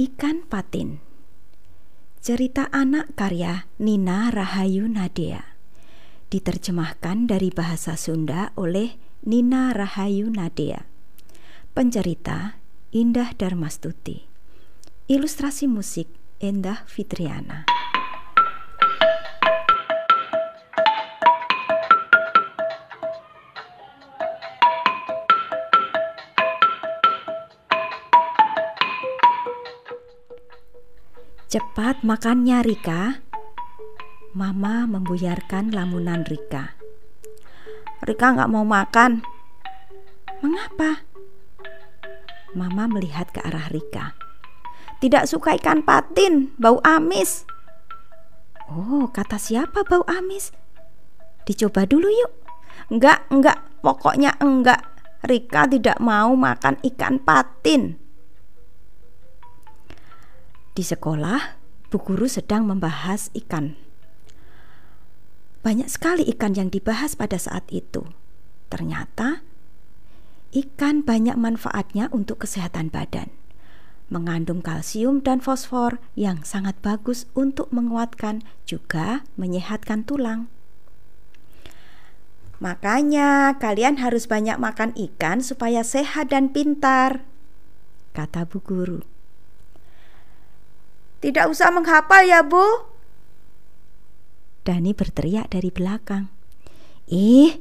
Ikan Patin. Cerita anak karya Nina Rahayu Nadea. Diterjemahkan dari bahasa Sunda oleh Nina Rahayu Nadea. Pencerita Indah Darmastuti. Ilustrasi musik Endah Fitriana Cepat makannya Rika. Mama membuyarkan lamunan Rika. Rika nggak mau makan. Mengapa? Mama melihat ke arah Rika. Tidak suka ikan patin, bau amis. Oh, kata siapa bau amis? Dicoba dulu yuk. Enggak, enggak, pokoknya enggak. Rika tidak mau makan ikan patin. Di sekolah, Bu Guru sedang membahas ikan. Banyak sekali ikan yang dibahas pada saat itu. Ternyata, ikan banyak manfaatnya untuk kesehatan badan. Mengandung kalsium dan fosfor yang sangat bagus untuk menguatkan juga menyehatkan tulang. Makanya kalian harus banyak makan ikan supaya sehat dan pintar, kata Bu Guru. Tidak usah menghafal ya, Bu. Dani berteriak dari belakang. Ih,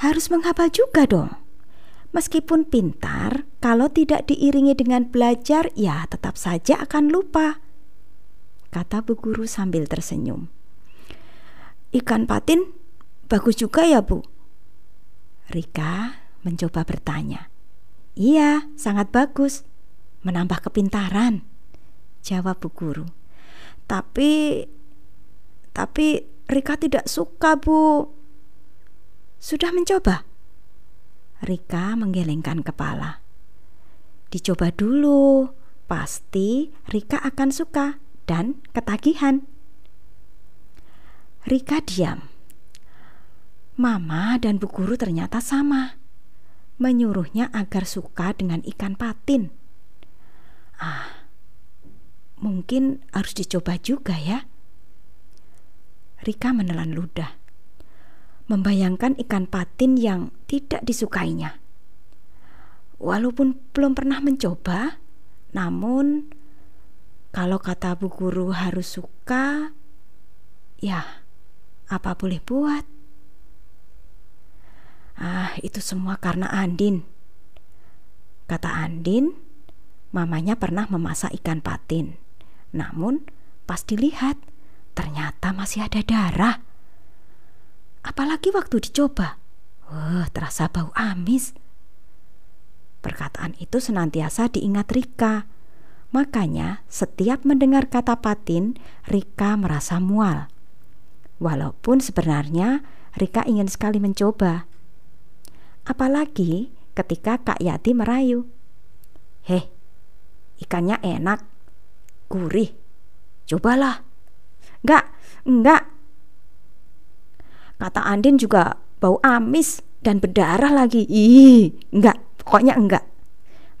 harus menghafal juga dong. Meskipun pintar, kalau tidak diiringi dengan belajar, ya tetap saja akan lupa. Kata Bu Guru sambil tersenyum. Ikan patin bagus juga ya, Bu. Rika mencoba bertanya. Iya, sangat bagus. Menambah kepintaran jawab Bu Guru. Tapi tapi Rika tidak suka, Bu. Sudah mencoba? Rika menggelengkan kepala. Dicoba dulu, pasti Rika akan suka dan ketagihan. Rika diam. Mama dan Bu Guru ternyata sama. Menyuruhnya agar suka dengan ikan patin. Ah, Mungkin harus dicoba juga ya. Rika menelan ludah. Membayangkan ikan patin yang tidak disukainya. Walaupun belum pernah mencoba, namun kalau kata Bu Guru harus suka, ya apa boleh buat. Ah, itu semua karena Andin. Kata Andin, mamanya pernah memasak ikan patin. Namun, pas dilihat, ternyata masih ada darah. Apalagi waktu dicoba, wah, terasa bau amis. Perkataan itu senantiasa diingat Rika. Makanya, setiap mendengar kata patin, Rika merasa mual. Walaupun sebenarnya Rika ingin sekali mencoba. Apalagi ketika Kak Yati merayu. Heh, ikannya enak, gurih. Cobalah. Enggak, enggak. Kata Andin juga bau amis dan berdarah lagi. Ih, enggak, pokoknya enggak.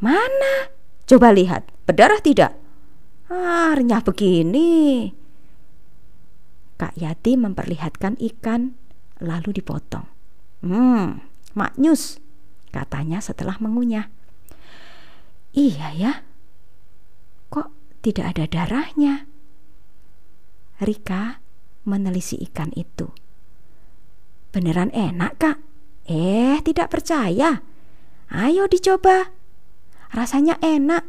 Mana? Coba lihat, berdarah tidak? Ah, renyah begini. Kak Yati memperlihatkan ikan lalu dipotong. Hmm, maknyus, katanya setelah mengunyah. Iya ya, tidak ada darahnya. Rika menelisi ikan itu. Beneran enak, Kak? Eh, tidak percaya. Ayo dicoba. Rasanya enak.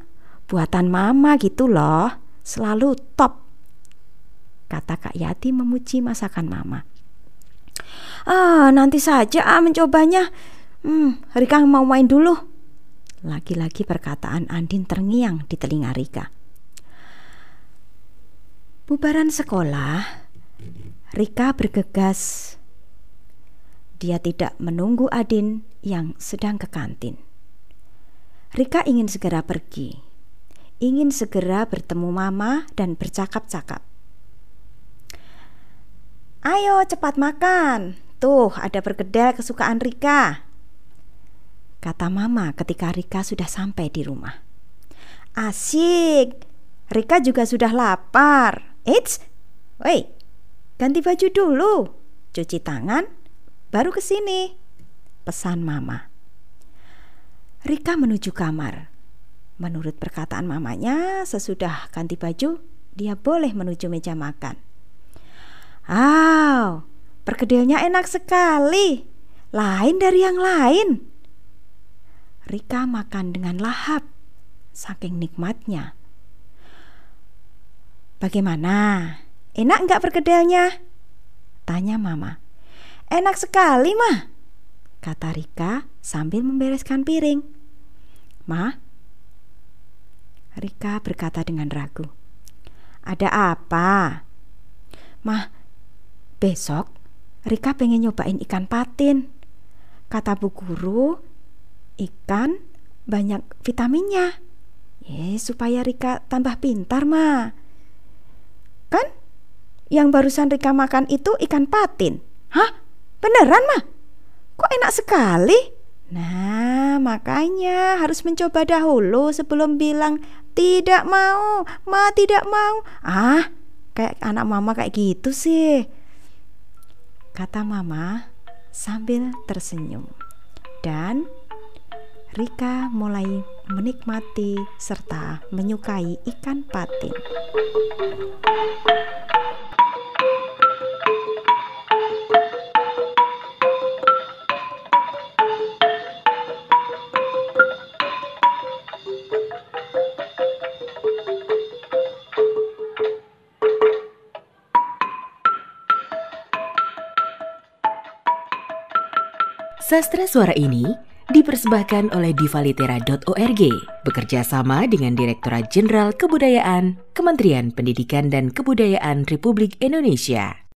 Buatan mama gitu loh. Selalu top. Kata Kak Yati memuji masakan mama. Ah, nanti saja ah mencobanya. Hmm, Rika mau main dulu. Lagi-lagi perkataan Andin terngiang di telinga Rika. Bubaran sekolah, Rika bergegas. Dia tidak menunggu Adin yang sedang ke kantin. Rika ingin segera pergi, ingin segera bertemu Mama dan bercakap-cakap. Ayo cepat makan, tuh ada perkedel kesukaan Rika. Kata Mama ketika Rika sudah sampai di rumah. Asik. Rika juga sudah lapar. Eits, woi, ganti baju dulu. Cuci tangan, baru ke sini. Pesan mama. Rika menuju kamar. Menurut perkataan mamanya, sesudah ganti baju, dia boleh menuju meja makan. Wow, perkedelnya enak sekali. Lain dari yang lain. Rika makan dengan lahap, saking nikmatnya. Bagaimana? Enak nggak perkedelnya? Tanya mama. Enak sekali, mah, kata Rika sambil membereskan piring. Ma, Rika berkata dengan ragu. Ada apa? Mah, besok Rika pengen nyobain ikan patin. Kata bu guru, ikan banyak vitaminnya. Ya, supaya Rika tambah pintar, mah. Kan? Yang barusan Rika makan itu ikan patin. Hah? Beneran, mah? Kok enak sekali? Nah, makanya harus mencoba dahulu sebelum bilang tidak mau, ma tidak mau. Ah, kayak anak mama kayak gitu sih. Kata mama sambil tersenyum. Dan Rika mulai menikmati serta menyukai ikan patin. Sastra Suara ini dipersembahkan oleh divalitera.org bekerja sama dengan Direktorat Jenderal Kebudayaan Kementerian Pendidikan dan Kebudayaan Republik Indonesia.